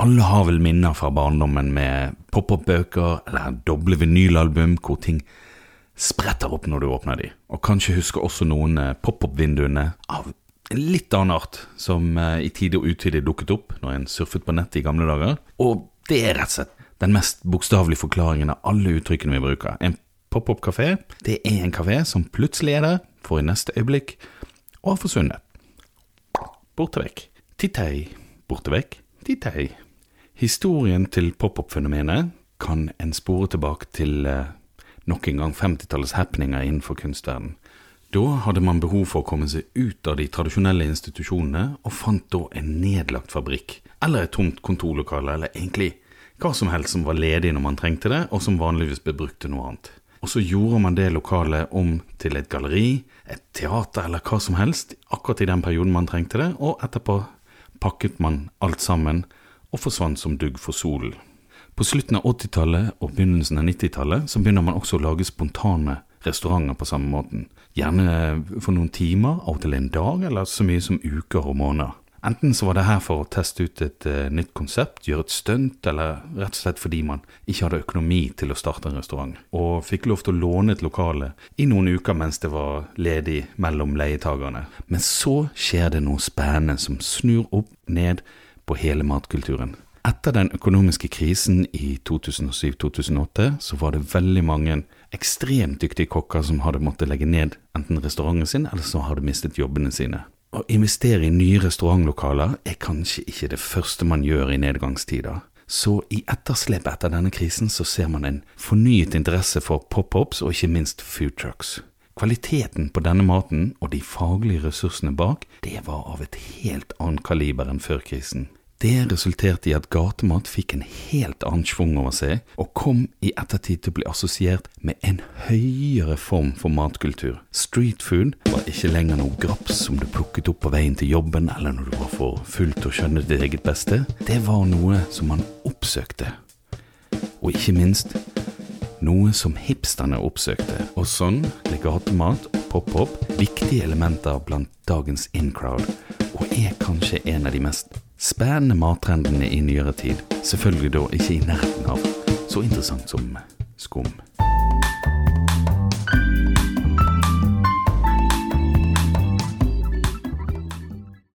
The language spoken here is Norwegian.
Alle har vel minner fra barndommen med pop-up-bøker eller doble vinylalbum hvor ting spretter opp når du åpner de. Og kanskje husker også noen eh, pop-up-vinduene av en litt annen art, som eh, i tide og utide dukket opp når en surfet på nettet i gamle dager. Og det er rett og slett den mest bokstavelige forklaringen av alle uttrykkene vi bruker. En pop-up-kafé, det er en kafé som plutselig er der, for i neste øyeblikk og har forsvunnet. Borte vekk. Tittei. Borte vekk. Tittei. Historien til pop-up-fenomenet kan en spore tilbake til eh, nok en gang 50-tallets happeninger innenfor kunstverden. Da hadde man behov for å komme seg ut av de tradisjonelle institusjonene, og fant da en nedlagt fabrikk, eller et tomt kontorlokale, eller egentlig hva som helst som var ledig når man trengte det, og som vanligvis ble brukt til noe annet. Og så gjorde man det lokalet om til et galleri, et teater eller hva som helst, akkurat i den perioden man trengte det, og etterpå pakket man alt sammen og forsvant som dugg for solen. På slutten av 80-tallet og begynnelsen av 90-tallet så begynner man også å lage spontane restauranter på samme måten. Gjerne for noen timer, av og til en dag, eller så mye som uker og måneder. Enten så var det her for å teste ut et uh, nytt konsept, gjøre et stunt, eller rett og slett fordi man ikke hadde økonomi til å starte en restaurant, og fikk lov til å låne et lokale i noen uker mens det var ledig mellom leietagerne. Men så skjer det noe spennende som snur opp ned på hele matkulturen. Etter den økonomiske krisen i 2007-2008 så var det veldig mange ekstremt dyktige kokker som hadde måttet legge ned enten restauranten sin, eller så hadde mistet jobbene sine. Å investere i nye restaurantlokaler er kanskje ikke det første man gjør i nedgangstider. Så i etterslepet etter denne krisen så ser man en fornyet interesse for pop-ups og ikke minst food trucks. Kvaliteten på denne maten og de faglige ressursene bak, det var av et helt annet kaliber enn før krisen. Det resulterte i at gatemat fikk en helt annen schwung over seg, og kom i ettertid til å bli assosiert med en høyere form for matkultur. Street food var ikke lenger noe graps som du plukket opp på veien til jobben eller når du var for full til å skjønne ditt eget beste. Det var noe som man oppsøkte. Og ikke minst noe som hipsterne oppsøkte. Og sånn ble gatemat og pop-opp viktige elementer blant dagens in-crowd, og er kanskje en av de mest spennende mattrendene i nyere tid. Selvfølgelig da ikke i nærheten av så interessant som skum.